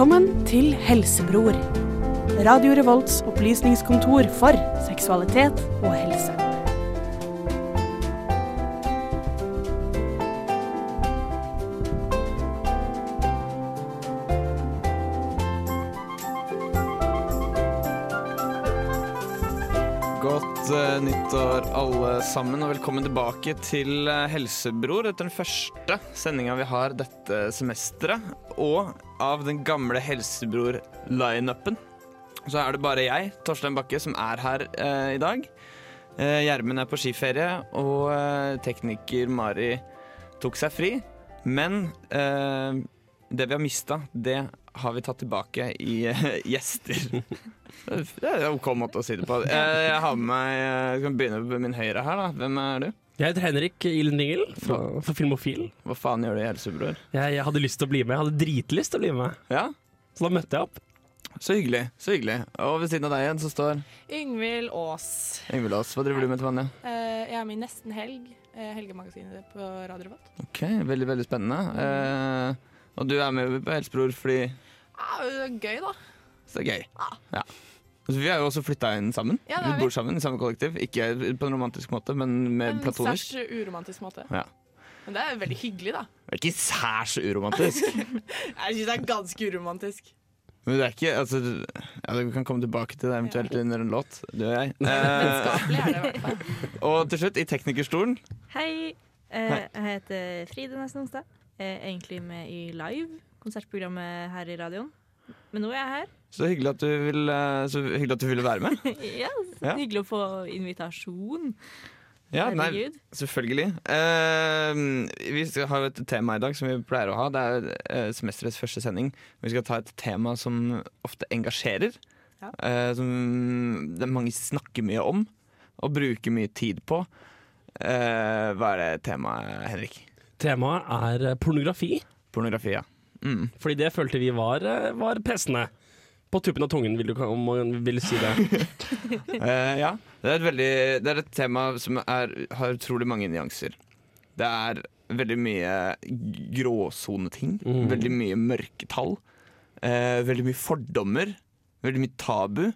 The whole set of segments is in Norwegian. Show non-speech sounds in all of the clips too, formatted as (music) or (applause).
Velkommen til Helsebror. Radio Revolts opplysningskontor for seksualitet og helse. Alle sammen, og velkommen tilbake til eh, Helsebror etter den første sendinga vi har dette semesteret. Og av den gamle Helsebror-lineupen så er det bare jeg, Torstein Bakke, som er her eh, i dag. Eh, er på skiferie, og eh, tekniker Mari tok seg fri. Men eh, det vi har mista, det har vi tatt tilbake i uh, gjester. (laughs) Det er en OK måte å si det på. Jeg, jeg har med meg Jeg kan begynne med min høyre her. da Hvem er du? Jeg heter Henrik Ilendingel fra, fra Filmofil. Hva faen gjør du i Helsebror? Jeg, jeg hadde lyst til å bli med. Jeg hadde dritlyst til å bli med. Ja, Så da møtte jeg opp. så hyggelig. så hyggelig Og ved siden av deg igjen så står Yngvild Aas. Yngvild Aas. Hva driver du med til vanlig? Uh, jeg er med i Nesten helg. Uh, Helgemagasinet på Radio Revolt. Ok, Veldig, veldig spennende. Eh, og du er med på Helsebror fordi Ja, det er gøy, da. Så det er gøy. Ja. Altså, vi har jo også flytta inn sammen. Ja, det har vi vi. bor sammen i samme kollektiv. Ikke på en romantisk måte, men mer En platonisk. særs uromantisk måte. Ja. Men det er veldig hyggelig, da. Det er ikke særs uromantisk. (laughs) Jeg syns det er ganske uromantisk. Men det er ikke altså, ja, Vi kan komme tilbake til det eventuelt under en låt, du og jeg. Eh, (laughs) Vennskapelig er det i hvert fall. (laughs) og til slutt, i teknikerstolen Hei. Eh, Hei. Jeg heter Fride Nesten Onsdag. Er egentlig med i Live, konsertprogrammet her i radioen. Men nå er jeg her. Så hyggelig at du vil, eh, så hyggelig at du ville være med. (laughs) ja, Ja. Hyggelig å få invitasjon. Ja, nei, selvfølgelig. Uh, vi skal ha jo et tema i dag som vi pleier å ha. Det er semesterets første sending. Vi skal ta et tema som ofte engasjerer. Ja. Uh, som det er mange snakker mye om og bruker mye tid på. Uh, hva er det temaet, Henrik? Temaet er pornografi. Pornografi, ja. Mm. Fordi det følte vi var, var pressende. På tuppen av tungen, vil du om man vil si det. uh, (laughs) ja. Det er, et veldig, det er et tema som er, har utrolig mange nyanser. Det er veldig mye gråsoneting. Mm. Veldig mye mørketall. Uh, veldig mye fordommer. Veldig mye tabu.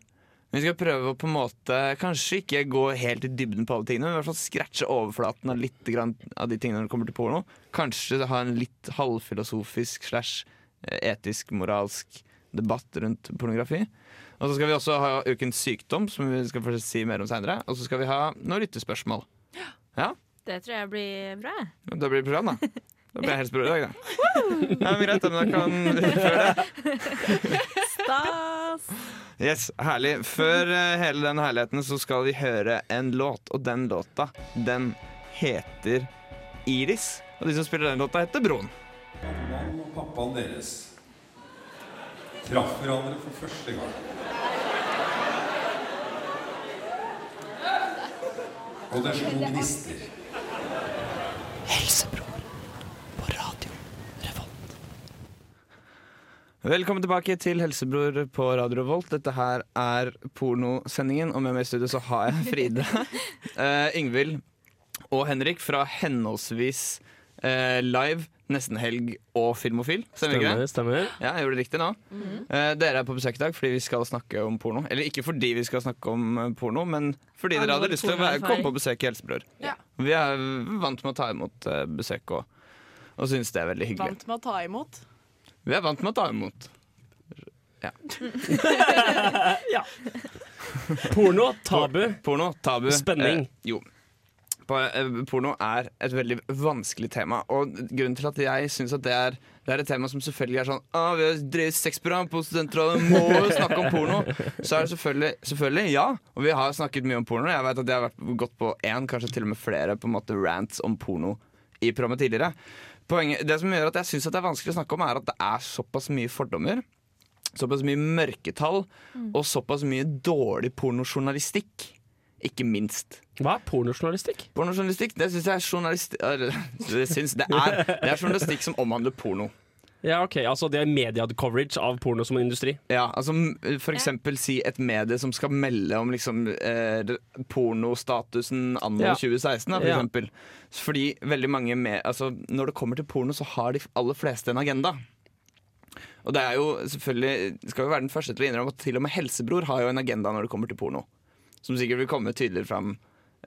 Vi skal prøve å på en måte kanskje ikke gå helt i dybden på alle tingene, men i hvert fall scratche overflaten av litt av de tingene når det kommer til porno. Kanskje ha en litt halvfilosofisk slash eh, etisk, moralsk debatt rundt pornografi. Og så skal vi også ha Ukens sykdom, som vi skal få si mer om seinere. Og så skal vi ha noen lyttespørsmål. Ja, Det tror jeg blir bra. da blir det program, da. Da blir jeg helst bra i dag, da. Ja, men greit, da, men da kan vi utføre det. Stas! Yes, herlig. Før eh, hele den herligheten så skal vi høre en låt, og den låta, den heter Iris. Og de som spiller den låta, heter Broen. Mammaen og pappaen deres traff hverandre for første gang. Og det slo gnister. Velkommen tilbake til Helsebror på Radio Revolt. Dette her er pornosendingen, og med meg i studio så har jeg Fride, uh, (laughs) Yngvild og Henrik fra henholdsvis uh, Live, Nesten Helg og Filmofil. Stemmer ikke det? Stemmer. stemmer. Ja, jeg gjorde det riktig nå. Eh, dere er på besøk i dag fordi vi skal snakke om porno. Eller ikke fordi vi skal snakke om eh, porno, men fordi dere hadde lyst til å komme på besøk i Helsebror. Ja. Vi er vant med å ta imot eh, besøk og, og syns det er veldig hyggelig. Vant med å ta imot. Vi er vant med å ta imot. (laughs) Porno, tabu. Porno, tabu. Spenning. Eh, jo. Eh, porno er et veldig vanskelig tema. Og grunnen til at jeg syns at det er, det er et tema som selvfølgelig er sånn ah, Vi har drevet sexprogram på studentrådet, må jo snakke om porno. Så er det selvfølgelig, selvfølgelig ja. Og vi har snakket mye om porno. Jeg vet at jeg har vært, gått på én, kanskje til og med flere på en måte rants om porno i programmet tidligere. Poenget, det som gjør at jeg syns det er vanskelig å snakke om, er at det er såpass mye fordommer. Såpass mye mørketall og såpass mye dårlig pornojournalistikk. Ikke minst. Hva er pornojournalistikk? Pornojournalistikk, det syns jeg er journalistikk det, det, er, det er journalistikk som omhandler porno. Ja, ok, altså Det er media-coverage av porno som en industri. Ja, altså f.eks. Si et medie som skal melde om liksom, eh, pornostatusen anno Ja. 2016. Da, for Ja. eksempel. Fordi veldig mange med, altså, Når det kommer til porno, så har de aller fleste en agenda. Og det er jo selvfølgelig Skal jo være den første til å innrømme at til og med Helsebror har jo en agenda når det kommer til porno. Som sikkert vil komme tydeligere fram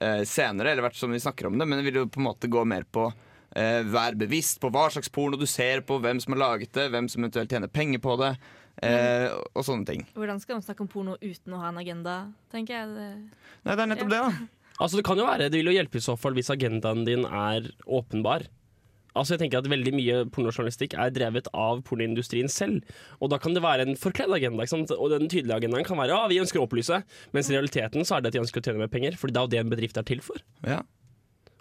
eh, senere, eller hvert som vi snakker om det, men det vil jo på en måte gå mer på eh, Vær bevisst på hva slags porno du ser på, hvem som har laget det, hvem som eventuelt tjener penger på det, eh, og sånne ting. Hvordan skal man snakke om porno uten å ha en agenda, tenker jeg. Det. Nei, det er nettopp det, da. Altså Det kan jo være, det vil jo hjelpe i så fall hvis agendaen din er åpenbar. Altså jeg tenker at Veldig mye pornojournalistikk er drevet av pornoindustrien selv. Og Da kan det være en forkledd agenda. Ikke sant? Og Den tydelige agendaen kan være ja, vi ønsker å opplyse, mens i realiteten så er det at de ønsker å tjene mer penger. For det er jo det en bedrift er til for. Ja.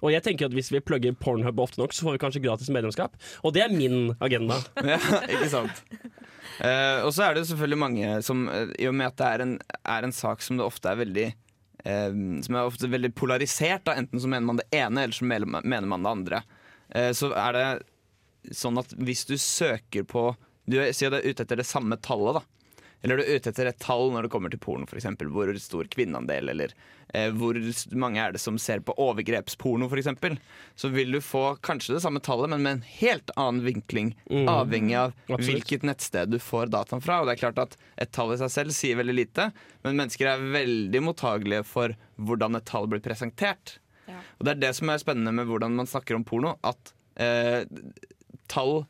Og jeg tenker at Hvis vi plugger Pornhub ofte nok, så får vi kanskje gratis medlemskap. Og det er min agenda. (laughs) ja, ikke sant. Uh, og så er det selvfølgelig mange som, eh, i og med at det er en, er en sak som det ofte er veldig uh, Som er ofte veldig polarisert, da. enten så mener man det ene, eller så mener man det andre. Uh, så er det sånn at hvis du søker på Du sier du er ute etter det samme tallet, da. Eller er du ute etter et tall når det kommer til porno, f.eks. Hvor stor kvinneandel, eller eh, hvor mange er det som ser på overgrepsporno, f.eks. Så vil du få kanskje det samme tallet, men med en helt annen vinkling. Mm. Avhengig av Absolutt. hvilket nettsted du får dataen fra. Og det er klart at Et tall i seg selv sier veldig lite, men mennesker er veldig mottagelige for hvordan et tall blir presentert. Ja. Og Det er det som er spennende med hvordan man snakker om porno. At eh, tall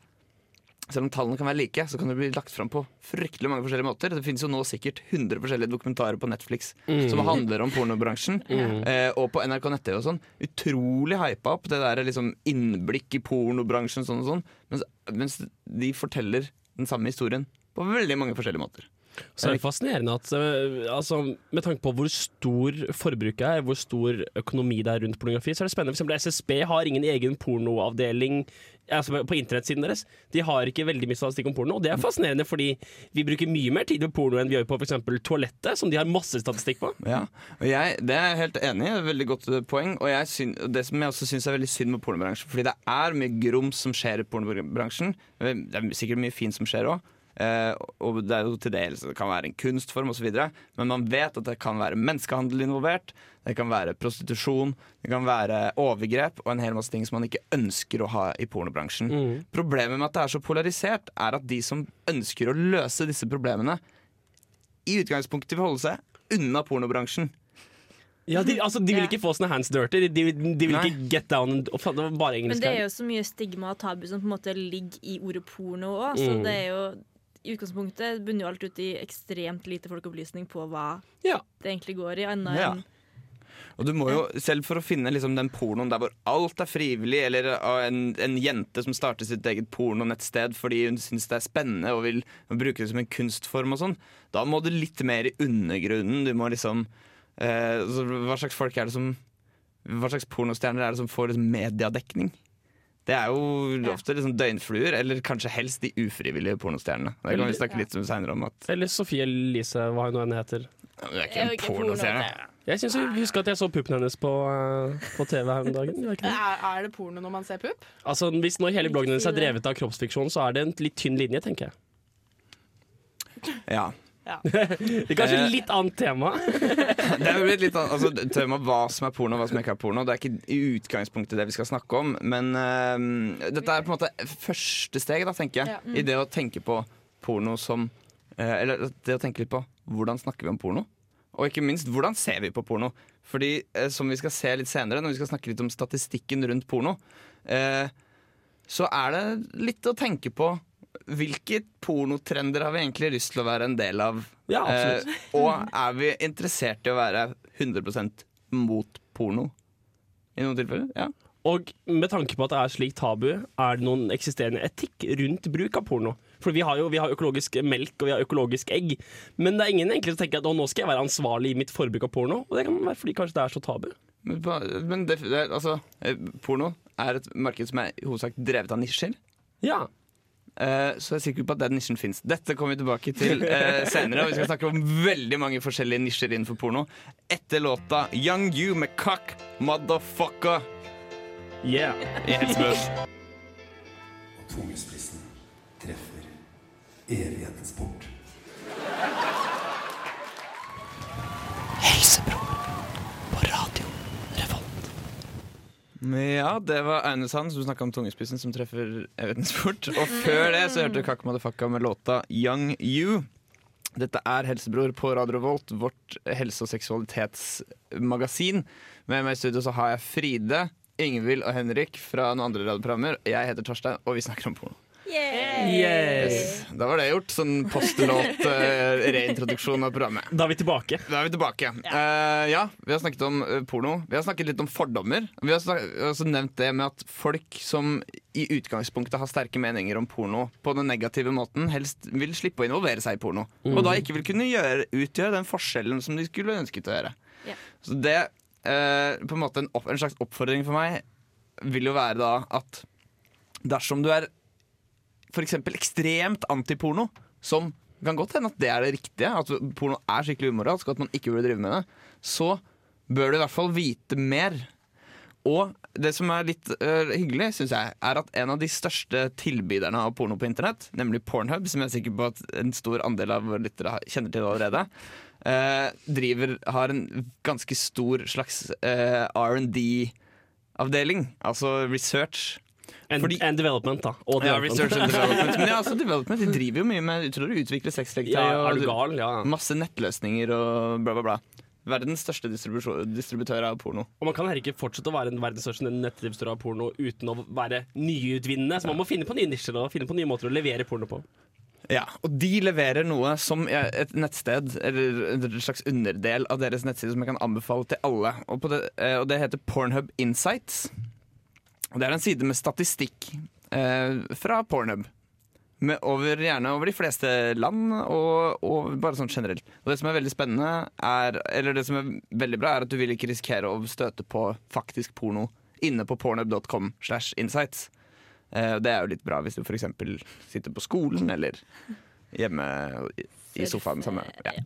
selv om tallene kan være like, så kan det bli lagt fram på fryktelig mange forskjellige måter. Det finnes jo nå sikkert 100 forskjellige dokumentarer på Netflix som handler om pornobransjen. Eh, og på NRK nett-TV og sånn. Utrolig hypa opp det der liksom innblikk i pornobransjen sånn og sånn. Mens, mens de forteller den samme historien på veldig mange forskjellige måter. Så er det fascinerende at øh, altså, Med tanke på hvor stor forbruket er, hvor stor økonomi det er rundt pornografi, så er det spennende. For eksempel SSB har ingen egen pornoavdeling altså, på internettsiden deres. De har ikke veldig mye statistikk om porno, og det er fascinerende fordi vi bruker mye mer tid på porno enn vi gjør på f.eks. toalettet, som de har masse statistikk på. Ja, og jeg, Det er jeg helt enig i. Veldig godt eh, poeng. Og jeg syn, det som jeg også syns er veldig synd med pornobransjen, fordi det er mye grums som skjer i pornobransjen. Det er sikkert mye fint som skjer òg. Eh, og det er jo til dels Det kan være en kunstform osv. Men man vet at det kan være menneskehandel involvert. Det kan være prostitusjon. Det kan være overgrep og en hel masse ting som man ikke ønsker å ha i pornobransjen. Problemet med at det er så polarisert, er at de som ønsker å løse disse problemene, i utgangspunktet vil holde seg unna pornobransjen. Ja, de, altså, de vil ikke få sånne hands dirty. De, de, de vil Nei. ikke get down and, faen, Det var bare Men det er jo så mye stigma og tabu som på en måte ligger i ordet porno òg, så Mm. det er jo i utgangspunktet bunner jo alt ut i ekstremt lite folkeopplysning på hva Ja. det egentlig går i, annet Ja. Og du må jo, selv for å finne liksom den pornoen der hvor alt er frivillig, eller av en, en jente som starter sitt eget pornonettsted fordi hun syns det er spennende og vil bruke det som en kunstform og sånn, da må du litt mer i undergrunnen. Du må liksom eh, altså, Hva slags folk er det som Hva slags pornostjerner er det som får liksom mediedekning? Det er jo Ja. ofte liksom døgnfluer, eller kanskje helst de ufrivillige pornostjernene. Det kan vi snakke litt seinere om. At Eller Sofie Elise, hva hun nå enn heter. Ja, det er ikke en pornostjerne. Jeg synes jeg husker at jeg så puppen hennes på, øh, på TV her om dagen. Det? Er, er det porno når man ser pupp? Altså, hvis nå hele bloggen hennes er drevet av kroppsfiksjon, så er det en litt tynn linje, tenker jeg. Ja. (laughs) Det er kanskje Eh. litt annet tema. (laughs) Det er blitt litt annet, altså, tema hva som er porno og hva som ikke er porno. Det er ikke i utgangspunktet det vi skal snakke om, men uh, dette er på en måte første steg, da, tenker jeg. Ja. I det å tenke på porno som uh, Eller det å tenke litt på hvordan snakker vi om porno? Og ikke minst, hvordan ser vi på porno? Fordi uh, som vi skal se litt senere, når vi skal snakke litt om statistikken rundt porno, eh, så er det litt å tenke på hvilke pornotrender har vi egentlig lyst til å være en del av? Ja. Eh, og er vi interessert i å være 100% mot porno? I noen tilfeller? Ja. Og med tanke på at det er slik tabu, er det noen eksisterende etikk rundt bruk av porno? For vi har jo vi har økologisk melk og vi har økologisk egg, men det er ingen egentlig som tenker at å, nå skal jeg være ansvarlig i mitt forbruk av porno. Og det kan være fordi kanskje det er så tabu. Men, men det, det, altså, eh, porno er et marked som er i hovedsak drevet av nisjer. Ja. Eh, så jeg er sikker på at den nisjen fins. Dette kommer vi tilbake til eh, (laughs) senere. Og vi skal snakke om veldig mange forskjellige nisjer innenfor porno. Etter låta Young You med Cock Motherfucker Yeah. Yes. Og tungespissen treffer evighetens port. Ja, det var Aune Sand som snakka om tungespissen som treffer Evensport. Og (laughs) før det så hørte du Kakk Madafakka med låta Young You. Dette er Helsebror på Radio Volt, vårt helse- og seksualitetsmagasin. Med meg i studio så har jeg Fride, Ingvild og Henrik fra noen andre radioprogrammer. Jeg heter Torstein, og vi snakker om porno. Yes. Da var det gjort. Sånn postlåt uh, reintroduksjon av programmet. Da er vi tilbake. Da er vi tilbake. Eh, ja, vi har snakket om eh, porno. Vi har snakket litt om fordommer. Vi har også nevnt det med at folk som i utgangspunktet har sterke meninger om porno på den negative måten, helst vil slippe å involvere seg i porno. Og da ikke vil kunne gjøre, utgjøre den forskjellen som de skulle ønsket å gjøre. Ja. Så det, eh, på en måte en, opp, en slags oppfordring for meg, vil jo være da at dersom du er f.eks. ekstremt antiporno, som kan godt hende at det er det riktige, at porno er skikkelig umoralsk, og at man ikke burde drive med det, så bør du i hvert fall vite mer. Og det som er litt uh, hyggelig, syns jeg, er at en av de største tilbyderne av porno på internett, nemlig Pornhub, som jeg er sikker på at en stor andel av våre lyttere kjenner til allerede, uh, driver, har en ganske stor slags uh, R&D-avdeling, altså research. And, Fordi- and development, da. Og Ja, research and development. Men ja, altså development, de (laughs) driver jo mye med tror du utvikler sexleketøy Ja, og gal? Ja. masse nettløsninger og bla, bla, bla. Verdens største distributør av porno. Og man kan heller ikke fortsette å være en verdens største nettdistributør av porno uten å være nyutvinnende. Så man må finne på nye nisjer og finne på nye måter å levere porno på. Ja, Og de leverer noe som et nettsted, eller en slags underdel av deres nettside, som jeg kan anbefale til alle. Og, på det, eh, og det heter Pornhub Insights. Og det er en side med statistikk eh, fra Pornhub. Med over, gjerne over de fleste land, og, og bare sånn generelt. Og det som er veldig spennende, er, eller det som er veldig bra, er at du vil ikke risikere å støte på faktisk porno inne på pornhub.com slash insights. Eh, det er jo litt bra hvis du f.eks. sitter på skolen eller hjemme i, sofaen sammen. Ja.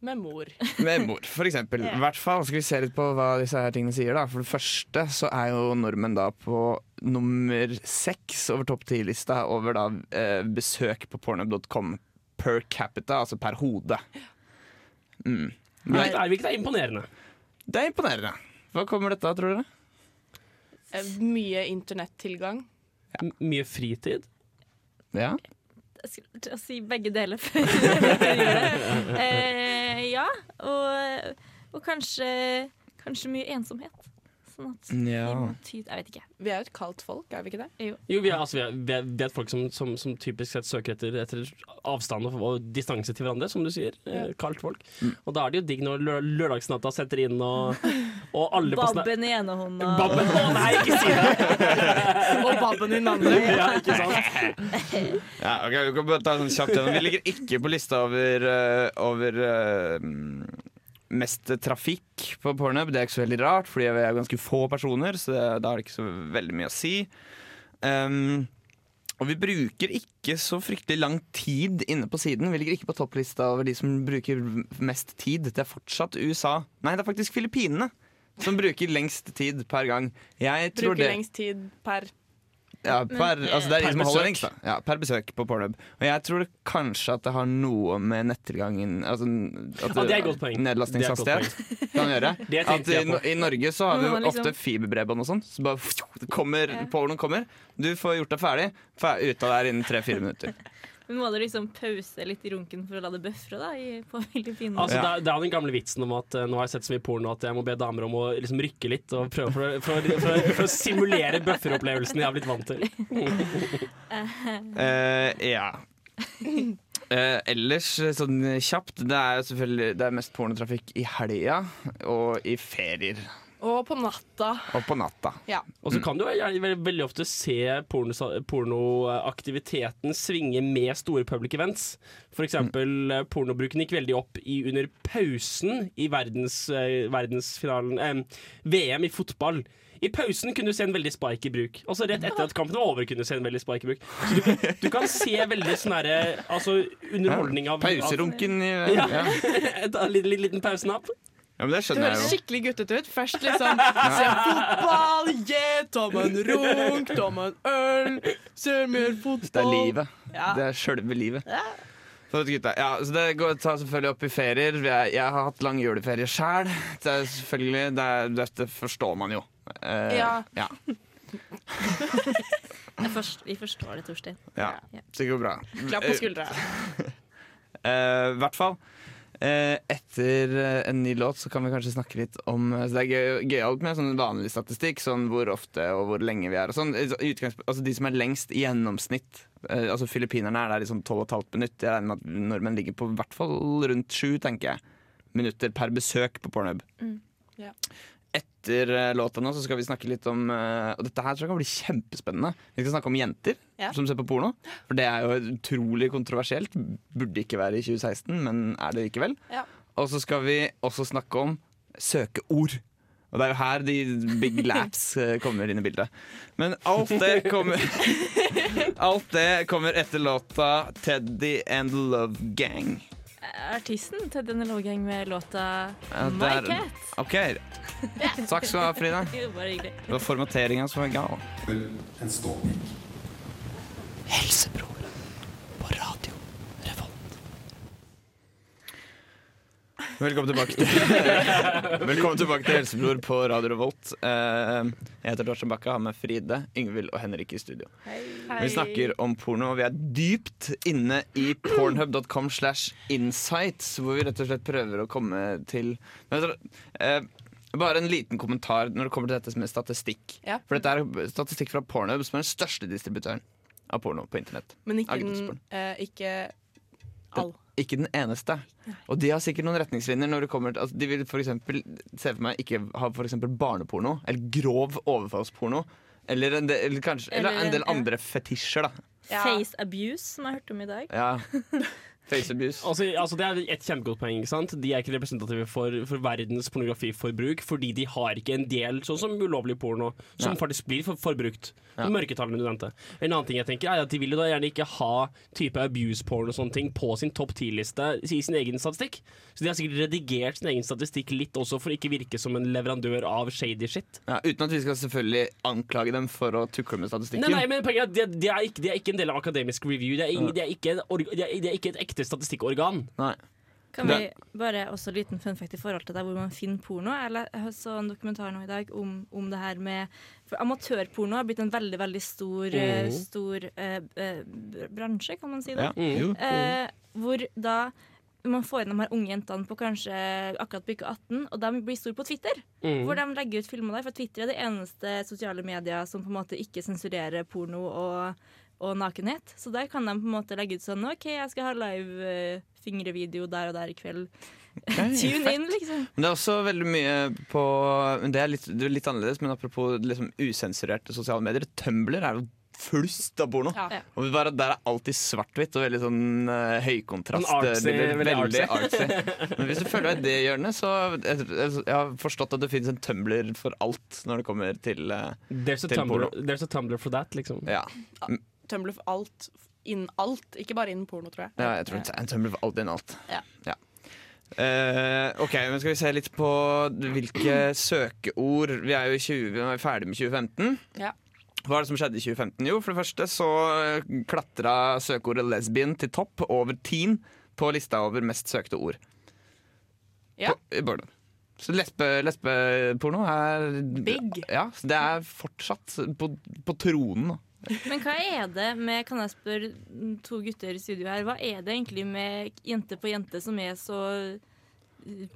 Med mor. (laughs) Med mor, for eksempel. I hvert fall skal vi se litt på hva disse her tingene sier. da For det første så er jo nordmenn da på nummer seks over topp ti-lista over da eh, besøk på pornhub.com per capita, altså per hode. Mm. Men, er, vi ikke det imponerende. Det er imponerende. Hva kommer dette av, tror dere? Eh, Mye internettilgang. Ja. mye fritid. Ja. Jeg skulle til å si begge deler (laughs) før. Eh, ja, og, og kanskje, kanskje mye ensomhet. Sånn at Ja. vi må Jeg vet ikke. Vi er jo et kaldt folk, er vi ikke det? Jo, vi er, altså, vi er, vi er, vi er et folk som, som, som typisk sett søker etter, etter avstand og, og distanse til hverandre, som du sier. Eh, kaldt folk. Og da er det jo digg når lø lørdagsnatta setter inn, og, (laughs) og alle Babben i ene hånda. Babben! Å nei, ikke si det! (laughs) Og babben i den andre. (laughs) Ja, ikke sant? Ja, okay, vi kan bare ta en kjapp gjennom. Vi ligger ikke på lista over, eh, over eh, mest trafikk på Pornhub. Det er ikke så veldig rart, fordi vi er ganske få personer, så det, da har det ikke så veldig mye å si. Um, og vi bruker ikke så fryktelig lang tid inne på siden. Vi ligger ikke på topplista over de som bruker mest tid. Det er fortsatt USA. Nei, det er faktisk Filippinene som bruker lengst tid per gang. Jeg tror Bruker det lengst tid per ja, per, Men, altså det er per besøk. lengst, da. Ja, per besøk på Pornhub. Og jeg tror kanskje at det har noe med nettilgangen altså, at Ja, det er et godt poeng. Nedlastingshastighet (laughs) kan gjøre. (laughs) Det At i. I Norge så har vi jo liksom- ofte fiberbredbånd og sånn. Så bare (laughs) kommer, pornoen kommer. Du får gjort deg ferdig. Fer- Ute av der innen tre-fire minutter. Men må du liksom pause litt i runken for å la det bøfre da, i, på (laughs) Filippinene? Altså, Ja. det, er, det er den gamle vitsen om at uh, nå har jeg sett så mye porno at jeg må be damer om å liksom, rykke litt og prøve for, for, for, for å simulere bufferopplevelsen jeg har blitt vant til. uh, ja. Uh, ellers, sånn kjapt, det er jo selvfølgelig Det er mest pornotrafikk i helga og i ferier. Og på natta. Og på natta. Og så kan du jo veldig, ofte se porno- pornoaktiviteten svinge med store public events. For eksempel eh, pornobruken gikk veldig opp i, under pausen i verdens, eh, verdensfinalen eh, VM i fotball. I pausen kunne du se en veldig spike i bruk. Altså Rett etter at kampen var over, kunne du se en veldig spike i bruk. Så du, du kan se veldig sånn herre Altså underholdning av Pauserunken i Ja. ja. (laughs) en liten, liten, liten pausnapp. Ja, men det Det skjønner jeg høres skikkelig guttete ut. Først liksom se fotball, yeah, ta meg en runk, ta meg en øl, se mer fotball. Det er livet. Ja. Det er sjølve livet. Så, gutta, ja, så det går tar selvfølgelig opp i ferier. Jeg, jeg har hatt lang juleferie sjæl. Det er selvfølgelig, det er- Dette forstår man jo. Eh, Ja. ja. Jeg forst, vi forstår det, Torstein. ja. Ja. Det går bra. Klapp på skuldra. Eh, I hvert fall. Eh, etter eh, en ny låt så kan vi kanskje snakke litt om eh, så Det er gøy- gøyalt med sånn vanlig statistikk, sånn hvor ofte og hvor lenge vi er sånn. Altså De som er lengst i gjennomsnitt, altså filippinerne er der i sånn 12,5 minutt. Jeg regner med at nordmenn ligger på i hvert fall rundt sju, tenker jeg. Minutter per besøk på Pornhub. Mm. Ja. Etter eh, låta nå så skal vi snakke litt om eh, Og dette her tror jeg kan bli kjempespennende. Vi skal snakke om jenter Ja. som ser på porno. For det er jo utrolig kontroversielt. Burde ikke være i 2016, men er det likevel. Ja. Og så skal vi også snakke om søkeord. Og det er jo her de big (laughs) laps eh, kommer inn i bildet. Men alt det kommer (laughs) Alt det kommer etter låta 'Teddy and the Love Gang'. Artisten til denne lovgang med låta Ja, My Cat. OK. Takk skal du ha, Frida. (laughs) Jo, bare hyggelig. Det var formateringa som var gal. En ståpikk. Helsebror på radio Velkommen tilbake til (laughs) Velkommen tilbake til Helsebror på Radio Revolt. Eh, Jeg heter Dorsen Bakke, har med Fride, Yngvild og Henrik i studio. Vi snakker om porno, og vi er dypt inne i pornhub.com slash insights, hvor vi rett og slett prøver å komme til eh, Bare en liten kommentar når det kommer til dette med statistikk. Ja. For dette er statistikk fra Pornhub, som er den største distributøren av porno på internett. Men ikke, den, eh, ikke all. Ikke den eneste. Og de har sikkert noen retningslinjer når det kommer til altså, De vil for eksempel, se for meg ikke ha for eksempel barneporno, eller grov overfallsporno. Eller en del, eller kanskje, eller Eller en del ja. andre fetisjer, da. Ja. Face abuse, som jeg har hørt om i dag. Ja. (laughs) Face abuse. Altså, altså Det er et kjempegodt poeng. ikke sant? De er ikke representative for, for verdens pornografiforbruk, fordi de har ikke en del sånn som ulovlig porno, som Ja. faktisk blir for, forbrukt. Ja. Mørketallene du nevnte. En annen ting jeg tenker er at De vil jo da gjerne ikke ha type og sånne ting på sin topp 10-liste i sin egen statistikk. Så de har sikkert redigert sin egen statistikk litt også for å ikke virke som en leverandør av shady shit. Ja, uten at vi skal selvfølgelig anklage dem for å tukle med statistikken. Nei, nei, men poenget er at det, de, er ikke, de, er ikke en del av akademisk review. De er, ing- de er, ikke, er, det er ikke et ekte statistikkorgan. Nei. Kan vi bare også liten fun fact i forhold til der hvor man finner porno? Jeg jeg så en dokumentar nå i dag om, om det her med For amatørporno har blitt en veldig, veldig stor, mm. Mhm. stor eh, eh, bransje, kan man si det. Ja. Mm. Eh, hvor da man får inn de her unge jentene på kanskje akkurat bygget 18, og de blir store på Twitter. Mm. Hvor de legger ut filmer der, for Twitter er det eneste sosiale medier som på en måte ikke sensurerer porno og, og nakenhet. Så der kan de på en måte legge ut sånn OK, jeg skal ha live eh, fingrevideo der og der i kveld. (laughs) Tune in, liksom. Men det er også veldig mye på Det er litt, det er litt annerledes, men apropos liksom usensurerte sosiale medier. Tumbler er jo flust av porno. Ja. Og bare, Der er alltid svart-hvitt og veldig sånn uh, høykontrast. Sånn artsy, veldig veldig artsy. Men hvis du følger deg i det hjørnet, så jeg, jeg, har forstått at det finnes en tumbler for alt når det kommer til uh, There's a, Til tumbler, porno. there's a tumbler for that, liksom. Ja. Tumblr for alt. Innen alt, ikke bare innen porno, tror jeg. ja, jeg tror en Tumblr for alt innen alt. Ja. Eh, ok, men Skal vi se litt på hvilke søkeord Vi er jo 20, vi er ferdig med 2015. Ja. Hva er det som skjedde i 2015? Jo, for det første så klatra søkeordet lesbian til topp, over teen, på lista over mest søkte ord. Ja. På. Så lesbe, lesbeporno er Big. Ja, så det er fortsatt på, på tronen. Men hva er det med, kan jeg spørre to gutter i studio her, hva er det egentlig med jente på jente som er så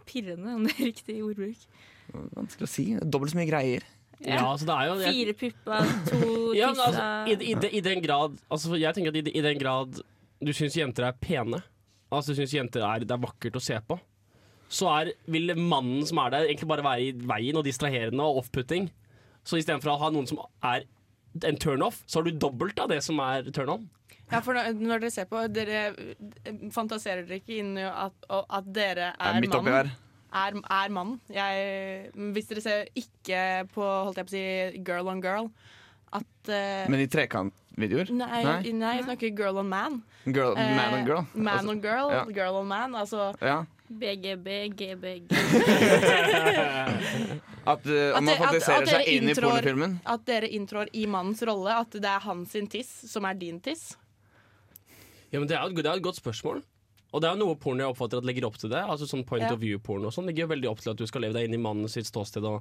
pirrende, om det er riktig ordbruk? Vanskelig å si. Dobbelt så mye greier. Ja, altså det er jo jeg- Fire pupper, to (laughs) Ja, altså, i, i, I den grad altså, Jeg tenker at i, i den grad du syns jenter er pene, altså du syns jenter er, det er vakkert å se på, så er, vil mannen som er der, egentlig bare være i veien og distraherende og off-putting. Så istedenfor å ha noen som er en turn-off, så har du dobbelt av det som er turn-on. Ja, for når, dere ser på Dere eh, fantaserer dere ikke inn i at, at dere Er er mannen? Er, er mannen. Jeg, hvis dere ser ikke på holdt jeg på å si, girl on girl at uh, Men i trekantvideoer? nei, nei. nei, jeg snakker girl on man. Girl, Eh, man on girl? Man Altså, on girl, ja. girl on man. Altså ja. BGB, GBG (laughs) At uh, At man dere seg inn i pornofilmen? at dere inntrår i mannens rolle, at det er hans tiss som er din tiss. Ja, men det er, et- det er et godt spørsmål. Og det er jo noe porno jeg oppfatter at legger opp til det. Altså sånn Point Ja. of view-porno og sånn legger jo veldig opp til at du skal leve deg inn i mannens sitt ståsted og,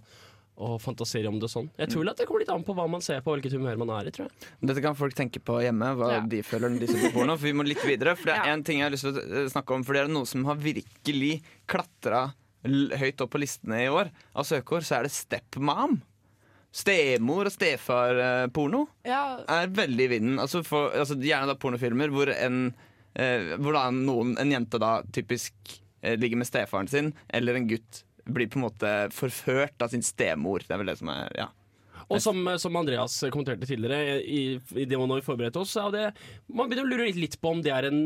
og fantasere om det sånn. Jeg tror at det kommer litt an på hva man ser på, hvilket humør man er i, tror jeg. Dette kan folk tenke på hjemme, hva Ja. de føler når de ser på porno. For vi må litt videre. For det er Ja. en ting jeg har lyst til å eh, snakke om. For det er noe som har virkelig klatra høyt opp på listene i år av søkeord, så er det stepmom. Stemor og stefar-porno Ja, er veldig i vinden. Altså, for, altså Gjerne da pornofilmer hvor en eh, Hvor da noen, en jente da typisk eh, ligger med stefaren sin, eller en gutt blir på en måte forført av sin stemor. Det er vel det som er Ja. Og som, som Andreas kommenterte tidligere, i, i det man har forberedte oss, er det, man begynner å lure litt, på om det er en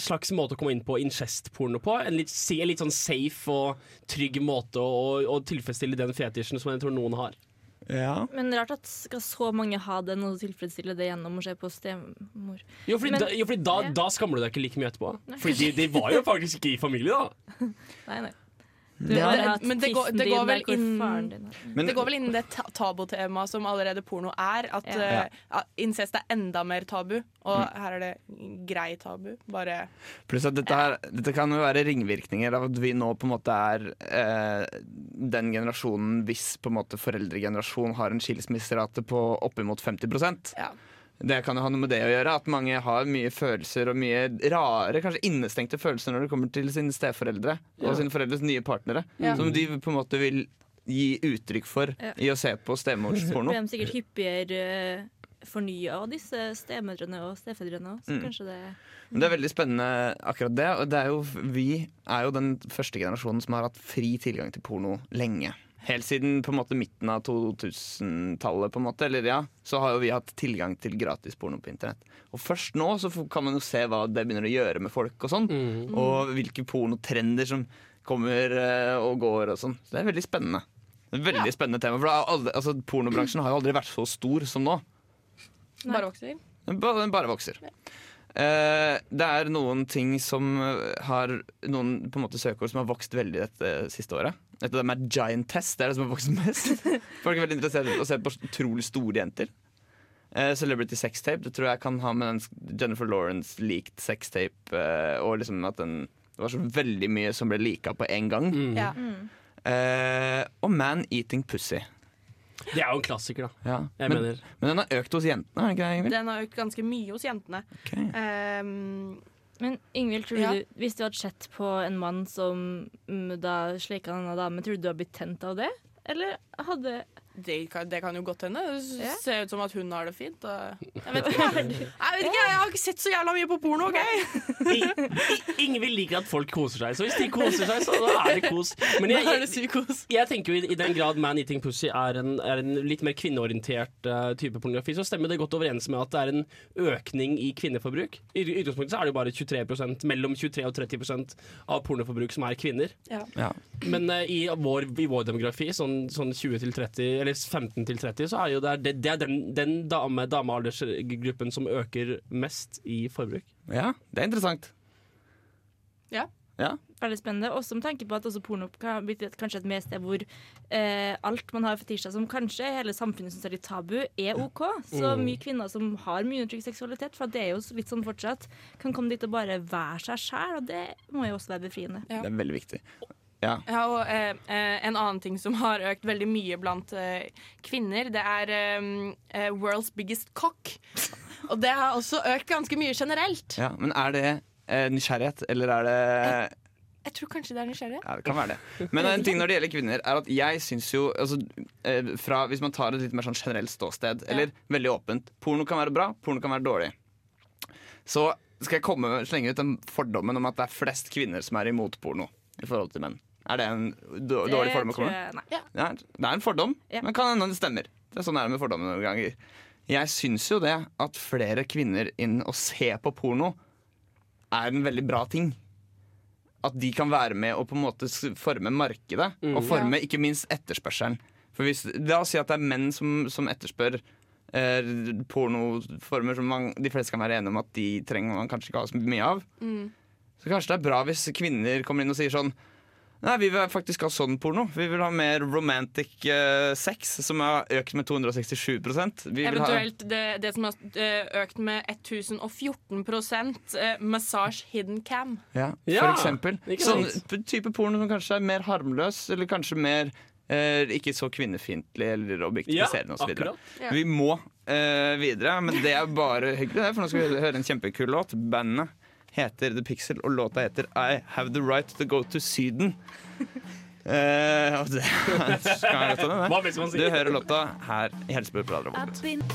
slags måte å komme inn på incest-porno på. En litt, se- litt sånn safe og trygg måte å, å tilfredsstille den fetisjen som jeg tror noen har. ja. Men rart at skal så mange ha den og tilfredsstille det gjennom å se på stemor. Jo, fordi, Men- da, jo, fordi da, Ja. da skammer du deg ikke like mye etterpå. Fordi de, de var jo faktisk ikke i familie, da. (laughs) Nei, nei. Du har Det- hatt men det går- det går vel innen Det går vel innen det ta tabutemaet som allerede porno er. At Ja. uh, incest er enda mer tabu. Og her er det grei tabu. Bare Pluss at dette, her, dette kan jo være ringvirkninger av at vi nå på en måte er eh, den generasjonen hvis på en måte foreldregenerasjon har en skilsmisserate på oppimot 50 ja. Det kan jo ha noe med det å gjøre, at mange har mye følelser og mye rare, kanskje innestengte følelser når det kommer til sine steforeldre og sine foreldres nye partnere. Ja. Som de på en måte vil gi uttrykk for Ja. i å se på stemorsporno. Blir de sikkert hyppigere fornya av disse stemødrene og stefedrene òg, så Mm. kanskje det Men det er veldig spennende akkurat det. Og det er jo, vi er jo den første generasjonen som har hatt fri tilgang til porno lenge. Helt siden på en måte midten av 2000-tallet, på en måte, eller ja, så har jo vi hatt tilgang til gratis porno på internett. Og først nå så kan man jo se hva det begynner å gjøre med folk og sånn. Og hvilke pornotrender som kommer eh, og går og sånn. Så det er veldig spennende. Det er veldig spennende tema. For det aldri, altså, pornobransjen har jo aldri vært så stor som nå. Nei. Bare vokser. Den ba- den bare vokser. Uh, det er noen ting som har Noen på en måte søkeord som har vokst veldig dette siste året. Et av dem er giant test. Det er det som har vokst mest. Folk er veldig interessert i å se på utrolig store jenter. Uh, celebrity sextape. Det tror jeg kan ha med den Jennifer Lawrence leaked sextape uh, og liksom at den det var så veldig mye som ble lika på en gang. Ja. Uh, og man eating pussy. Det er jo en klassiker, da. Ja. Jeg Men, mener. men den har økt hos jentene, ikke det, Den har økt ganske mye hos jentene. Ok. Um, Men Ingvild, tror Ja. du, hvis du hadde sett på en mann som mm, da sleika en dame, tror du du hadde blitt tent av det? Eller hadde det, kan, det kan jo godt hende. Det ser ut som at hun har det fint. Og (laughs) jeg vet ikke, jeg, vet ikke, jeg har ikke sett så jævla mye på porno. ok? Ingvild liker at folk koser seg, så hvis de koser seg, så er det kos. Men jeg, jeg, jeg tenker jo i, i den grad Man Eating Pussy er en, er en litt mer kvinneorientert uh, type pornografi, så stemmer det godt overens med at det er en økning i kvinneforbruk. I i utgangspunktet så er det jo bare 23% mellom 23 og 30% av pornoforbruk som er kvinner. Ja. Men uh, i, vår, i vår demografi, sånn, sånn 20 til 30, eller 15 til 30, så er jo det, det, det er den, den dame, damealdersgruppen som øker mest i forbruk. ja, det er interessant. Ja. Ja. Veldig spennende. Også med tanke på at også porno kan bli et, kanskje et mer sted hvor eh, alt man har fetisjer som kanskje hele samfunnet syns er litt tabu, er OK. Så Mm. mye kvinner som har mye undertrykt seksualitet, for det er jo litt sånn fortsatt, kan komme dit og bare være seg sjæl, og det må jo også være befriende. Ja. Det er veldig viktig. Ja. Ja, og eh, eh, En annen ting som har økt veldig mye blant eh, kvinner, det er eh, eh, World's biggest cock. Og det har også økt ganske mye generelt. ja. Men er det eh, nysgjerrighet, eller er det Jeg tror kanskje det er nysgjerrighet. Ja, det kan være det. Men en ting når det gjelder kvinner, er at jeg syns jo altså, fra, Hvis man tar et litt mer sånn generelt ståsted, eller veldig åpent Porno kan være bra, porno kan være dårlig. Så skal jeg komme slenge ut den fordommen om at det er flest kvinner som er imot porno i forhold til menn. Er det en dårlig fordom å komme med? Nei. Ja, det er en fordom, Ja. men kan hende det stemmer. Det er sånn er det med fordommer noen ganger. Jeg syns jo det at flere kvinner inn og se på porno er en veldig bra ting. At de kan være med og på en måte forme markedet, Mm. og forme ikke minst etterspørselen. For hvis, La oss si at det er menn som, som etterspør eh, pornoformer som man, de fleste kan være enige om at de trenger man kanskje ikke ha så mye av. Så kanskje det er bra hvis kvinner kommer inn og sier sånn Nei, vi vil faktisk ha sånn porno. Vi vil ha mer romantic uh, sex, som har økt med 267 Vi vil ha Eventuelt det, det som har eh, økt med 1014 uh, massage hidden cam. ja, Ja, For eksempel. Sånn sant? type porno som kanskje er mer harmløs, eller kanskje mer eh, ikke så kvinnefiendtlig eller objektiviserende osv. Ja. Vi må eh, videre, men det er bare hyggelig, det, for nå skal vi høre en kjempekul låt. Bandet heter The Pixel, og låta heter I Have The Right To Go To Syden. (laughs) Eh, og det skal jeg rette? Du hører låta her i Helsebø på Radio Revolt.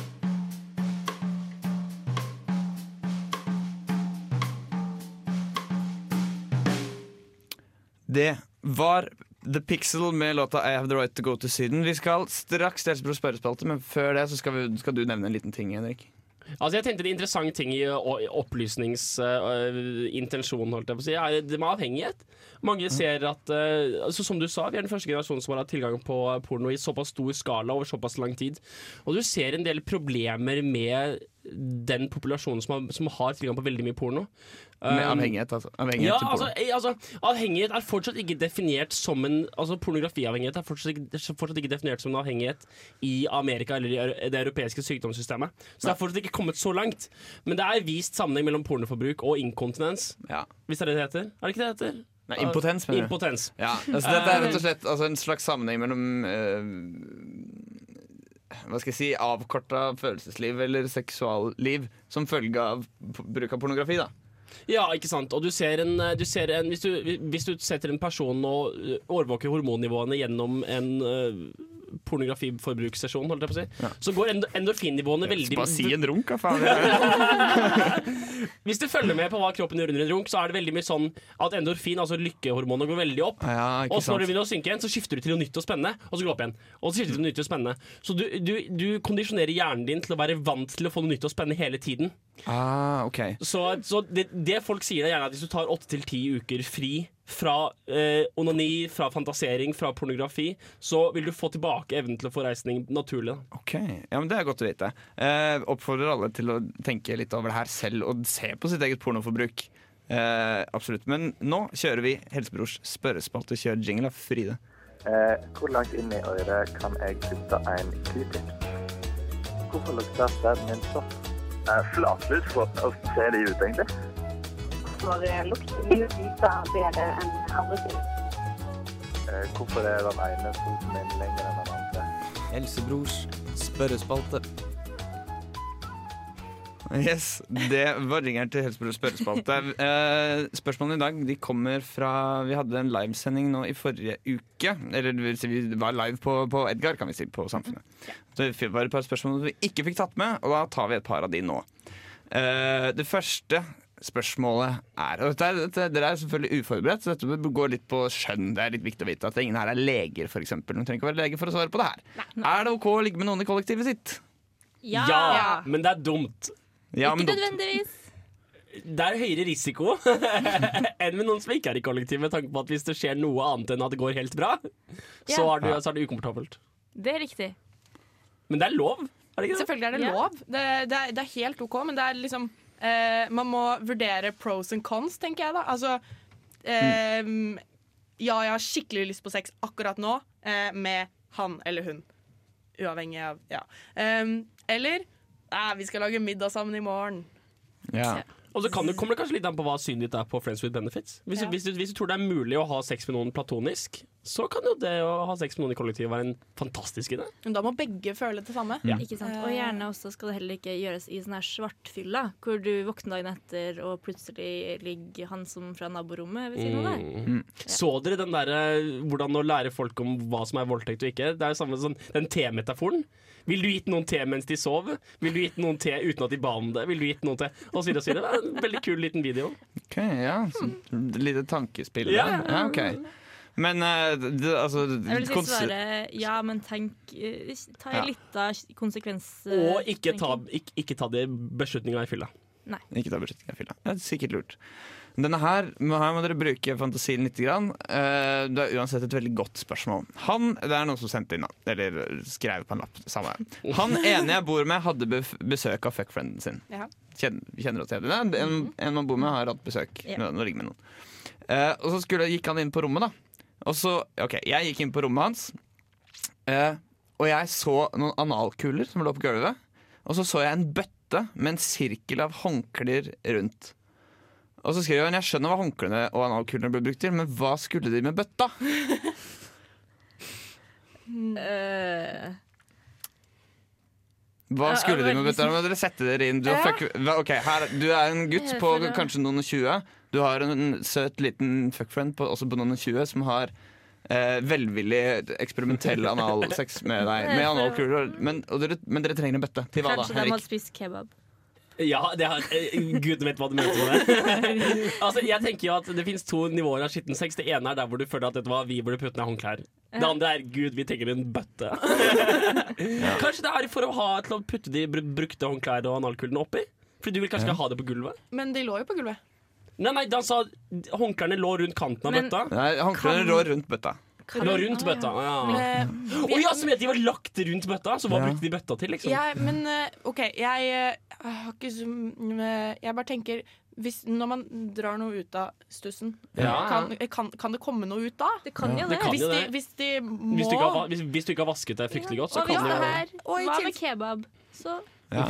Det var The Pixel med låta I Have The Right To Go To Syden. Vi skal straks til Helsebro spørrespalte, men før det så skal, vi, skal du nevne en liten ting, Henrik. Altså jeg tenkte En interessant ting i opplysningsintensjonen holdt jeg på å si, er det med avhengighet. Mange ser at eh, altså Som du sa, vi er den første generasjonen som har hatt tilgang på porno i såpass stor skala over såpass lang tid. Og du ser en del problemer med den populasjonen som har, som har tilgang på veldig mye porno. Med Um, avhengighet, altså. Avhengighet ja, altså, eh, altså, avhengighet er fortsatt ikke definert som en Altså Pornografiavhengighet er fortsatt ikke, fortsatt ikke definert som en avhengighet i Amerika eller i det europeiske sykdomssystemet. Så det er fortsatt ikke kommet så langt. Men det er vist sammenheng mellom pornoforbruk og inkontinens. Ja. Hvis det er det det heter? Er det ikke det det heter? Nei, impotens, mener du? Impotens. Ja, altså dette er rett og slett altså, en slags sammenheng mellom eh, Hva skal jeg si avkorta følelsesliv eller seksualliv som følge av bruk av pornografi. da Ja, ikke sant. Og du ser en, du ser en hvis, du, hvis du setter en person og øh, overvåker hormonnivåene gjennom en øh, pornografiforbrukssesjon, holdt jeg på å si, Ja. så går endorfinnivåene veldig Bare si en runk, da, faen. (laughs) Hvis du følger med på hva kroppen gjør under en runk, så er det veldig mye sånn at endorfin, altså lykkehormonet, går veldig opp. Ja, Og så når det begynner å synke igjen, så skifter du til noe nytt og spennende, og så går det opp igjen. Og så skifter du til noe nytt og spennende. Så du, du, du kondisjonerer hjernen din til å være vant til å få noe nytt og spennende hele tiden. Ah, okay. Så, så det, det folk sier er gjerne at hvis du tar åtte til ti uker fri fra eh, onani, fra fantasering, fra pornografi, så vil du få tilbake evnen til å få reisning naturlig. Da. Ok, ja, men Det er godt å vite. Eh, oppfordrer alle til å tenke litt over det her selv og se på sitt eget pornoforbruk. Eh, absolutt. Men nå kjører vi Helsebrors spørrespalte. Kjør jingle av Fride. Eh, hvor langt inn i øret kan jeg putte en q-tip? Hvorfor lukter stedet min sånn? Eh, Flatlus, hvordan ser de ut egentlig? For lukter mye lysere bedre enn andre ting. Eh, hvorfor er den ene foten min lenger enn den andre? Helsebrors spørrespalte. Yes, Det var ringeren til Helsebror spørrespalte. Eh, spørsmålene i dag de kommer fra Vi hadde en livesending nå i forrige uke. Eller det vil si, vi var live på, på Edgar, kan vi si, på Samfunnet. Så det var et par spørsmål vi ikke fikk tatt med, og da tar vi et par av de nå. Eh, det første spørsmålet er og dette dette, Dere er selvfølgelig uforberedt, så dette går litt på skjønn. Det er litt viktig å vite at ingen her er leger, f.eks. Du trenger ikke være lege for å svare på det her. Er det OK å ligge med noen i kollektivet sitt? Ja! men det er dumt. Ja, Ikke nødvendigvis. Det er høyere risiko (laughs) enn med noen som ikke er i kollektiv, med tanke på at hvis det skjer noe annet enn at det går helt bra, så, er, det, så er det ukomfortabelt. Det er riktig. Men det er lov, er det ikke det? Selvfølgelig er det Ja. lov. Det, det, er, det er helt OK, men det er liksom eh, Man må vurdere pros and cons, tenker jeg da. Altså eh, Ja, jeg har skikkelig lyst på sex akkurat nå eh, med han eller hun. Uavhengig av Ja. Um, eller vi skal lage middag sammen i morgen. Ja. Og så kan det, kommer det kanskje litt an på hva synet ditt er på Friends with benefits. Hvis, Ja. du, hvis, du, hvis du tror det er mulig å ha sex med noen platonisk, så kan jo det å ha sex med noen i kollektivet være en fantastisk idé. Men da må begge føle det samme. Ja. Ikke sant? Og gjerne også skal det heller ikke gjøres i sånn her svartfylla, hvor du våkner dagen etter og plutselig ligger han som fra naborommet ved siden av deg. Mm. Så dere den derre hvordan å lære folk om hva som er voldtekt og ikke? Det er jo samme som Den temetaforen. Vil du gitt noen te mens de sov? Vil du gitt noen te uten at de ba om det? Vil du gitt noen te? Og så videre og så videre. Det er en veldig kul liten video. Ok, ja. Så, lite tankespill. Ja. ja ok. Men uh, det, altså Jeg vil si kons- svare ja, men tenk eh, Ta Ja. en liten konsekvens. eh, Og ikke ta, ikke, ikke ta de beslutninga i fylla. Ikke ta beslutninga i fylla. Det er sikkert lurt. Denne her, her må dere bruke fantasien litt. Grann. Eh, det er uansett et veldig godt spørsmål. Han, Det er noen som sendte inn. Eller skrev på en lapp. Samme. Han (laughs) ene jeg bor med, hadde besøk av fuckfrienden sin. Ja. Kjenner, kjenner oss det? En, en man bor med, har hatt besøk. Nå når med noen. Eh, og så skulle, gikk han inn på rommet, da. Og så, ok, Jeg gikk inn på rommet hans, eh, og jeg så noen analkuler som lå på gulvet. Og så så jeg en bøtte med en sirkel av håndklær rundt. Og så skrev han jeg skjønner hva håndklærne og analkulene ble brukt til, men hva skulle de med bøtta? (laughs) Hva skulle de med bøtta? Nå må dere sette dere inn. Du, fuck, ok, her, du er en gutt på kanskje noen og tjue. Du har en søt liten fuckfriend på, også på noen og tjue som har eh, velvillig eksperimentell analsex med deg. (laughs) Med analkuler. Men, og dere, men dere trenger en bøtte. Til hva da, kanskje de Henrik? spist kebab. Ja, det har, eh, Gud vet hva du mente med det. (laughs) altså, jeg tenker jo at Det finnes to nivåer av skitten sex. Det ene er der hvor du føler at vet du hva, vi burde putte ned håndklær. Det andre er Gud, vi trenger en bøtte. (laughs) Kanskje det er for å ha til å putte de brukte håndklær og analkulene oppi? Fordi du vil kanskje ikke ha det på gulvet? Men de lå jo på gulvet. Nei, nei, han sa håndklærne lå rundt kanten av Men- bøtta. Nei, Håndklærne Kan- rår rundt bøtta. Lå rundt bøtta, ja. Eh, Å ja, som heter de var lagt rundt bøtta? Så hva Ja. brukte de bøtta til, liksom? jeg, men eh, OK, jeg eh, har ikke så eh, Jeg bare tenker hvis, Når man drar noe ut av stussen, Ja. kan, kan, kan det komme noe ut da? Det kan jo Det det. kan Hvis jo de, det. hvis de må Hvis du, ikke har, va- hvis, hvis du ikke har vasket deg fryktelig godt, så Og hvis kan det det her Hva til- med kebab? Så Ja.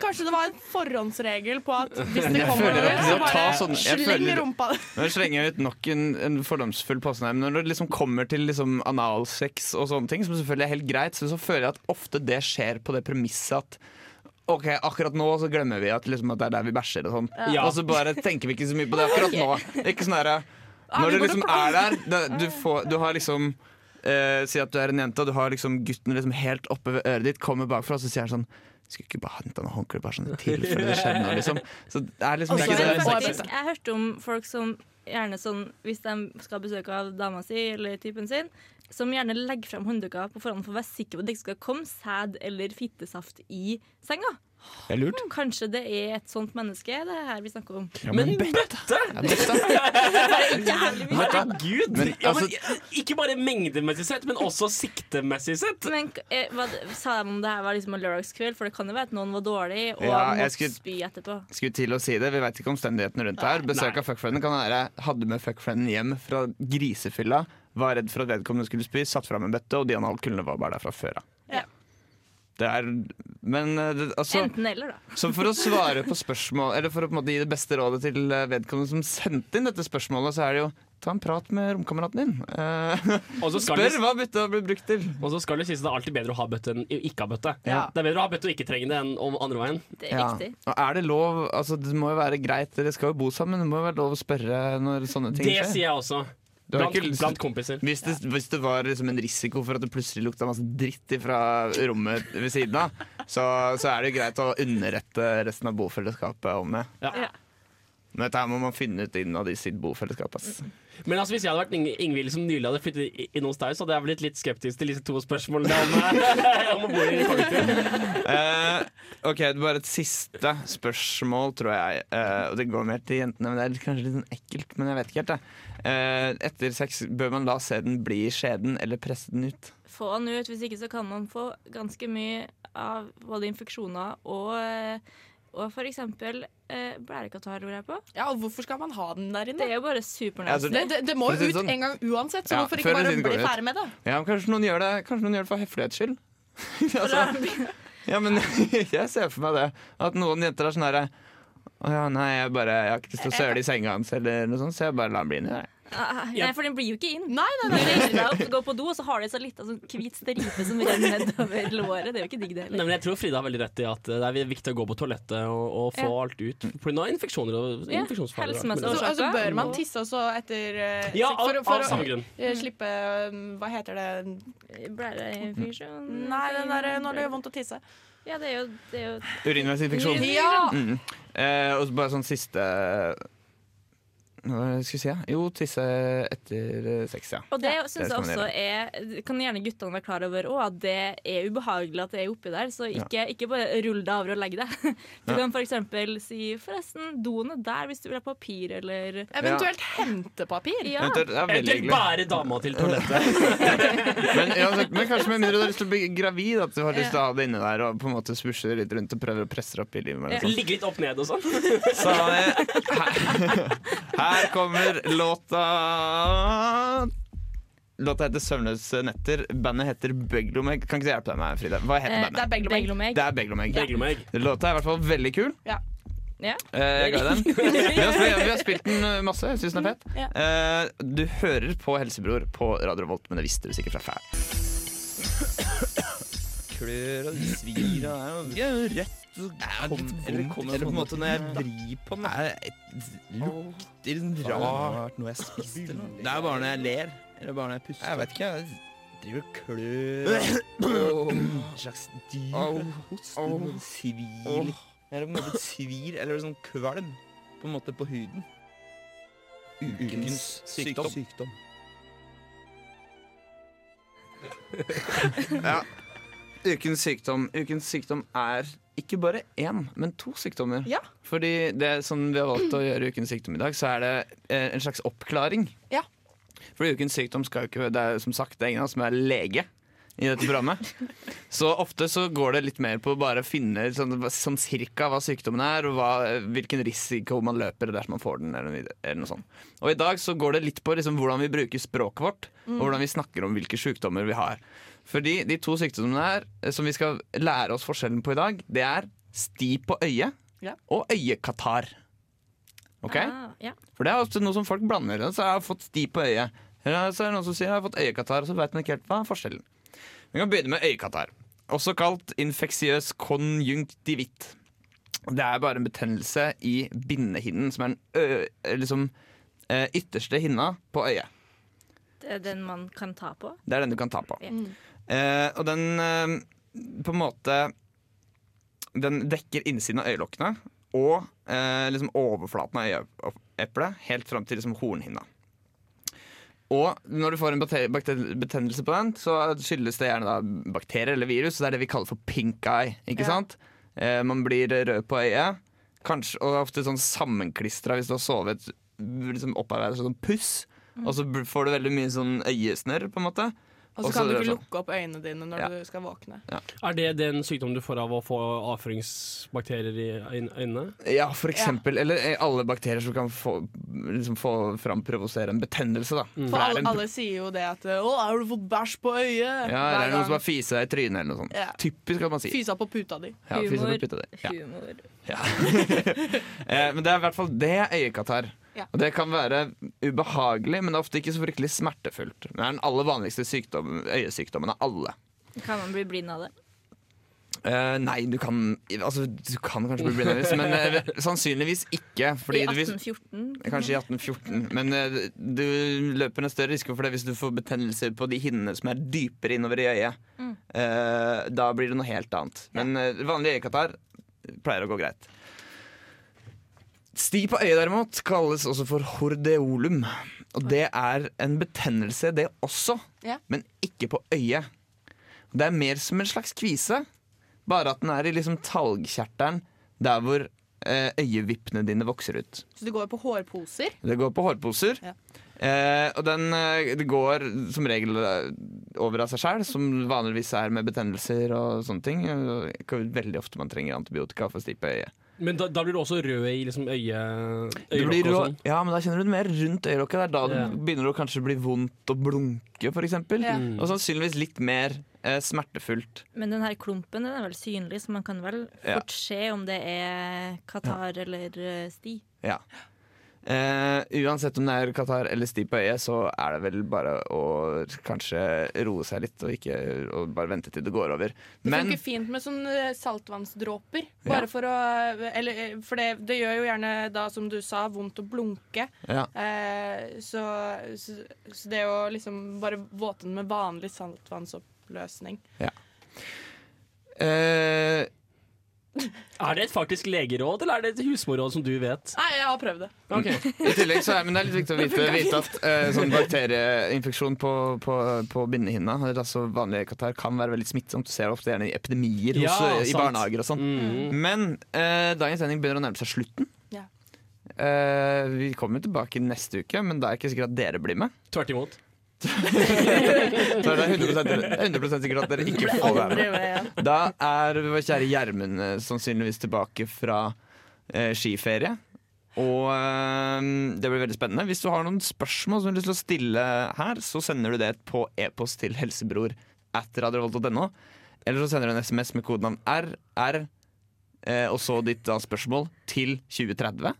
Kanskje det var en forhåndsregel på at hvis det kommer noe, så bare sånn- sleng rumpa Nå slenger jeg ut nok en, en fordomsfull påstand her, men når det liksom kommer til liksom analsex og sånne ting, som selvfølgelig er helt greit, så, så føler jeg at ofte det skjer på det premisset at Ok, akkurat nå så glemmer vi at, liksom, at det er der vi bæsjer og sånn. Ja. Og så bare tenker vi ikke så mye på det akkurat nå. Ikke sånn Ah, Når du liksom er der, det, du, får, du har liksom eh, Si at du er en jente, og du har liksom gutten liksom helt oppe ved øret ditt, kommer bakfra, og så sier han sånn skulle ikke bare hente noe håndkle bare sånn i tilfelle (laughs) det skjer noe, liksom. Så det er liksom Og så ikke er det faktisk, jeg hørte om folk som gjerne sånn Hvis de skal ha besøk av dama si eller typen sin, som gjerne legger fram håndduker på forhånd for å være sikker på at det ikke skal komme sæd eller fittesaft i senga. Det er lurt. Hmm, Kanskje det er et sånt menneske det er her vi snakker om. Ja, Men men bøtte! bøtte! Ja, bøtte. Herregud! (laughs) Men, ja, altså- men, ikke bare mengdemessig sett, men også siktemessig sett. Men eh, hva, Sa de om det her var liksom en lørdagskveld? For det kan jo være at noen var dårlig og Ja, måtte skulle- spy etterpå. Skulle til å si det, vi veit ikke omstendighetene rundt det her. Besøk av fuckfrienden kan være hadde med fuckfrienden hjem fra grisefylla, var redd for at vedkommende skulle spy, satt fram en bøtte, og de analkulene var bare der fra før av. Ja. Det er Men eh, det, altså Enten eller, da. Så for å svare på spørsmål Eller for å på en måte gi det beste rådet til eh, vedkommende som sendte inn dette spørsmålet, så er det jo ta en prat med romkameraten din. Eh, (laughs) spør det, hva bøtta blir brukt til. og så skal det sies at det er alltid bedre å ha bøtte enn ikke ha bøtte. Ja. Det er bedre å ha bøtte og ikke trenge det enn om andre veien. Det er Ja. Og er det lov Altså Det må jo være greit, dere skal jo bo sammen, det må jo være lov å spørre når sånne ting Det skjer. sier jeg også. Blant, ikke blant kompiser. Hvis det, hvis det var liksom en risiko for at det plutselig lukta masse dritt fra rommet ved siden av, så, så er det jo greit å underrette resten av bofellesskapet om det. Ja. Men dette her må man finne ut innad i sitt bofellesskap. Ass. Men altså, hvis jeg hadde vært Ing Ingvild som nylig hadde flyttet inn hos deg, så hadde jeg blitt litt skeptisk til disse to spørsmålene om, eh, (laughs) om å bo i kollektiv. Uh, ok, det er bare et siste spørsmål, tror jeg. Uh, og det går mer til jentene, men det er kanskje litt sånn ekkelt. Men jeg vet ikke helt, jeg. Eh, etter sex, bør man la sæden bli i skjeden eller presse den ut? Få den ut, hvis ikke så kan man få ganske mye av både infeksjoner og, eh, og eksempel eh, blærekatarr, lurer jeg på. Ja, og hvorfor skal man ha den der inne? Det er jo bare Altså, supernasty. Det, det, det må jo ut sånn. en gang uansett, så Ja, hvorfor ikke bare bli ferdig med det? Ja, men Kanskje noen gjør det Kanskje noen gjør det for høflighets skyld? (laughs) altså, ja, men (laughs) jeg ser for meg det. At noen jenter er sånn herre Å ja, nei, jeg, bare, jeg har ikke lyst til å søle i senga hans, eller noe sånt, så jeg bare lar den bli inni der. Ah, Nei, for den blir jo ikke inn. Nei, nei, nei, nei. deg går på do, og så har du en lita sånn hvit stripe som renner nedover låret. Det er jo ikke digg, det Nei, men jeg tror Frida har veldig rett i at det er viktig å gå på toalettet og, og få Ja. alt ut. Pga. infeksjoner og infeksjonsfarer. Ja, Men- Altså, altså bør man tisse også etter eh, Ja, av, for, for av å samme grunn. eh, slippe um, Hva heter det? Blæreinfeksjon Nei, den der når det gjør vondt å tisse. Ja, det er jo, det er jo Urinveisinfeksjon. Ja! Mm. Eh, og så bare sånn siste Hva skal vi si? Ja? Jo, tisse etter sex, ja. Og det det syns jeg også er Kan gjerne guttene være klar over òg, at det er ubehagelig at det er oppi der. Så ikke, ikke bare rull deg over og legg deg. (laughs) Du Ja. kan f.eks. si 'forresten, doen er der hvis du vil ha papir', eller Eventuelt hente papir. Ja. Er Eventuelt bære dama til toalettet. (laughs) Men, ja, altså, men kanskje med mindre du har lyst til å bli gravid, at du har lyst til å ha det inne der og på en måte spusje litt rundt og prøve å presse opp i livet. Sånt. Ligge litt opp ned og sånn. Så eh, her, (laughs) her kommer låta Låta heter 'Søvnløse netter'. Bandet heter Beglomeg. Kan ikke du hjelpe deg med Frida? Hva heter Eh, Det er bandet? Beglomeg. Beglomeg. Det er Beglomeg. Begge. Låta er i hvert fall veldig kul. Ja. Ja. Eh, jeg er den. (laughs) Vi har, spilt, vi har spilt den eh, masse. Jeg syns den er fet. Ja. Eh, du hører på Helsebror på Radio Revolt, men det visste du sikkert fra før. Klør og svir og det er jo rett Eller kommer på en måte når jeg vrir på den. Det lukter rart noe jeg spiste. Det er bare når jeg ler. Eller bare når jeg puster. Jeg vet ikke. Jeg driver og klør. (coughs) En slags dyr. Hoster. Svir. Eller på en måte svir, eller sånn kvalm. På en måte på huden. Ukens sykdom. sykdom. (laughs) Ja. Ukens sykdom. Ukens sykdom er ikke bare én, men to sykdommer. Ja. Fordi det sånn vi har valgt å gjøre i ukens sykdom i dag, så er det eh, en slags oppklaring. Ja. Fordi ukens sykdom skal jo ikke Det er som sagt det er ingen av oss som er lege i dette programmet. Så ofte så går det litt mer på å bare finne sånn, sånn cirka hva sykdommen er, og hva, hvilken risiko man løper dersom man får den. Eller, eller noe sånt. Og i dag så går det litt på liksom, hvordan vi bruker språket vårt, og hvordan vi snakker om hvilke sykdommer vi har. Fordi de to sykdommene her, eh, som vi skal lære oss forskjellen på i dag, det er sti på øyet Ja. og øyekatarr. Ok? Ah, ja. For det er ofte noe som folk blander. Så jeg har fått sti på øyet. Eller så er det noen som sier jeg har fått øyekatarr, og så vet man ikke helt hva er forskjellen. Vi kan begynne med øyekatarr. Også kalt infeksiøs konjunktivitt. Det er bare en betennelse i bindehinnen, som er den ø liksom, eh, ytterste hinna på øyet. Det er den man kan ta på. Det er den du kan ta på. Mm. Eh, og den eh, på en måte Den dekker innsiden av øyelokkene og eh, liksom overflaten av øyeeplet helt fram til liksom hornhinna. Og når du får en betennelse på den, så skyldes det gjerne da bakterier eller virus. Så det er det vi kaller for pink eye. Ikke Ja. sant? Eh, man blir rød på øyet, kanskje, og ofte sånn sammenklistra hvis du har sovet liksom opparbeidet sånn puss. Og så får du veldig mye sånn øyesnørr, på en måte. Og så kan du ikke sånn. lukke opp øynene dine når Ja. du skal våkne. Er det den sykdommen du får av å få avføringsbakterier i øynene? Ja, for eksempel. Eller eh, alle bakterier som kan få, liksom få framprovosere en betennelse. Da. Mm. For alle, alle sier jo det at 'Å, har du fått bæsj på øyet?' Ja, eller er det noen som har fisa deg i trynet eller noe sånt. Ja. Typisk kan man si. Fysa på puta di. Ja, fisa Humor. Ja. (laughs) Eh, men det er i hvert fall det er øyekatarr. Ja. Og det kan være ubehagelig, men ofte ikke så fryktelig smertefullt. Det er den aller vanligste sykdom, øyesykdommen av alle. Kan man bli blind av det? Uh, nei, du kan Altså, du kan kanskje bli blind, av det, men uh, (laughs) sannsynligvis ikke. Fordi I du, 1814? Kanskje i 1814, men uh, du løper en større risiko for det hvis du får betennelser på de hinnene som er dypere innover i øyet. Mm. Da blir det noe helt annet. Men vanlig øyekatarr pleier å gå greit. Sti på øyet derimot kalles også for hordeolum. Og det er en betennelse, det også, Ja. men ikke på øyet. Det er mer som en slags kvise, bare at den er i liksom talgkjertelen der hvor eh, øyevippene dine vokser ut. Så det går på hårposer. Det går på hårposer. Ja. Eh, og den eh, det går som regel eh, over av seg sjøl, som vanligvis er med betennelser og sånne ting. Eh, veldig ofte man trenger antibiotika for å stipe øyet. Men da, da blir du også rød i liksom øye, øyelokket og sånn. ja, men da kjenner du det mer rundt øyelokket. Det er da begynner det begynner å kanskje bli vondt å blunke, f.eks. Ja. Mm. Og sannsynligvis litt mer eh, smertefullt. Men den her klumpen den er vel synlig, så man kan vel Ja. fort se om det er Qatar eller eh, Sti. Ja. Eh, uansett om det er Qatar eller sti på øyet, så er det vel bare å kanskje roe seg litt og, ikke, og bare vente til det går over. Det Men funker fint med sånne saltvannsdråper. saltvannsdråper. Ja. Bare for å eller, eh, For det, det gjør jo gjerne da, som du sa, vondt å blunke. ja. Eh, så, så, så det å liksom bare våte den med vanlig saltvannsoppløsning Eh, (laughs) Er det et faktisk legeråd, eller er det et husmorråd som du vet? Nei, jeg har prøvd det. Okay. I tillegg så er men det er litt viktig å vite, vite at uh, sånn bakterieinfeksjon på, på, på bindehinna, altså vanlig katarr, kan være veldig smittsomt. Du ser ofte gjerne i epidemier hos, Ja, i barnehager og sånn. Mm. Men uh, dagens sending begynner å nærme seg slutten. Ja. Uh, vi kommer tilbake neste uke, men da er det ikke sikkert at dere blir med. Tvert imot. (laughs) Så det er 100, det er 100 sikkert at dere ikke får være med. Da er vår kjære Gjermund eh, sannsynligvis tilbake fra eh, skiferie. Og eh, det blir veldig spennende. Hvis du har noen spørsmål som du har lyst til å stille her, så sender du det på e-post til helsebror at radiovolt.no. Eller så sender du en SMS med kodenavn RR eh, og så ditt da spørsmål til 2030.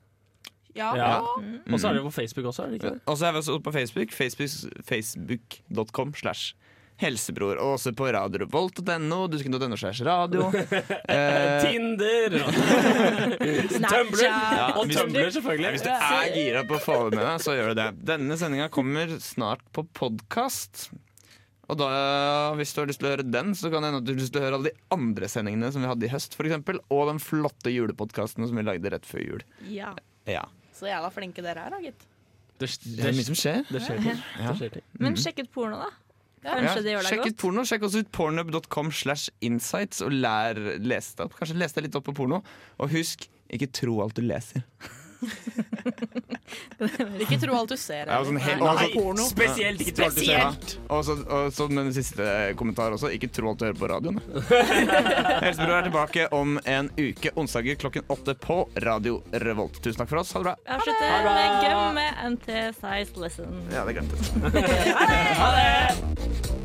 Ja. Ja. Mm. Og så er det på Facebook også, er det ikke det? Og så er vi også på Facebook. Facebook Facebook.com slash helsebror. Og også på radiorevolt.no, dusken.no slash radio. (laughs) Eh, Tinder! (laughs) Tumbler! Ja, Og hvis- Tumblr, selvfølgelig. Hvis du er gira på å få det med deg, så gjør du det. Denne sendinga kommer snart på podkast. Og da, hvis du har lyst til å høre den, så kan det hende at du har lyst til å høre alle de andre sendingene som vi hadde i høst, f.eks. Og den flotte julepodkasten som vi lagde rett før jul. Ja. Ja. Så jævla flinke dere er, da, gitt. Det, Det er mye som skjer. det skjer ting. Ja. Det skjer ting. Men sjekk ut porno, da. Ja. Kanskje det gjør deg sjekk godt. ut porno. Sjekk også ut pornhub.com slash insights og lær lese deg opp. Kanskje les deg litt opp på porno. Og husk, ikke tro alt du leser. (laughs) Ikke tro alt du ser. Ja, sånn helt- Nei, porno. Spesielt ikke tro alt du ser. Ja. Og så, og så med den siste kommentaren også. Ikke tro alt du hører på radioen. (laughs) Helsebror er tilbake om en uke, onsdager klokken åtte på Radio Revolt. Tusen takk for oss. Ha det bra. Avslutter med gum med NT Size Lesson. Ja, det glemte jeg. (laughs) Ha det!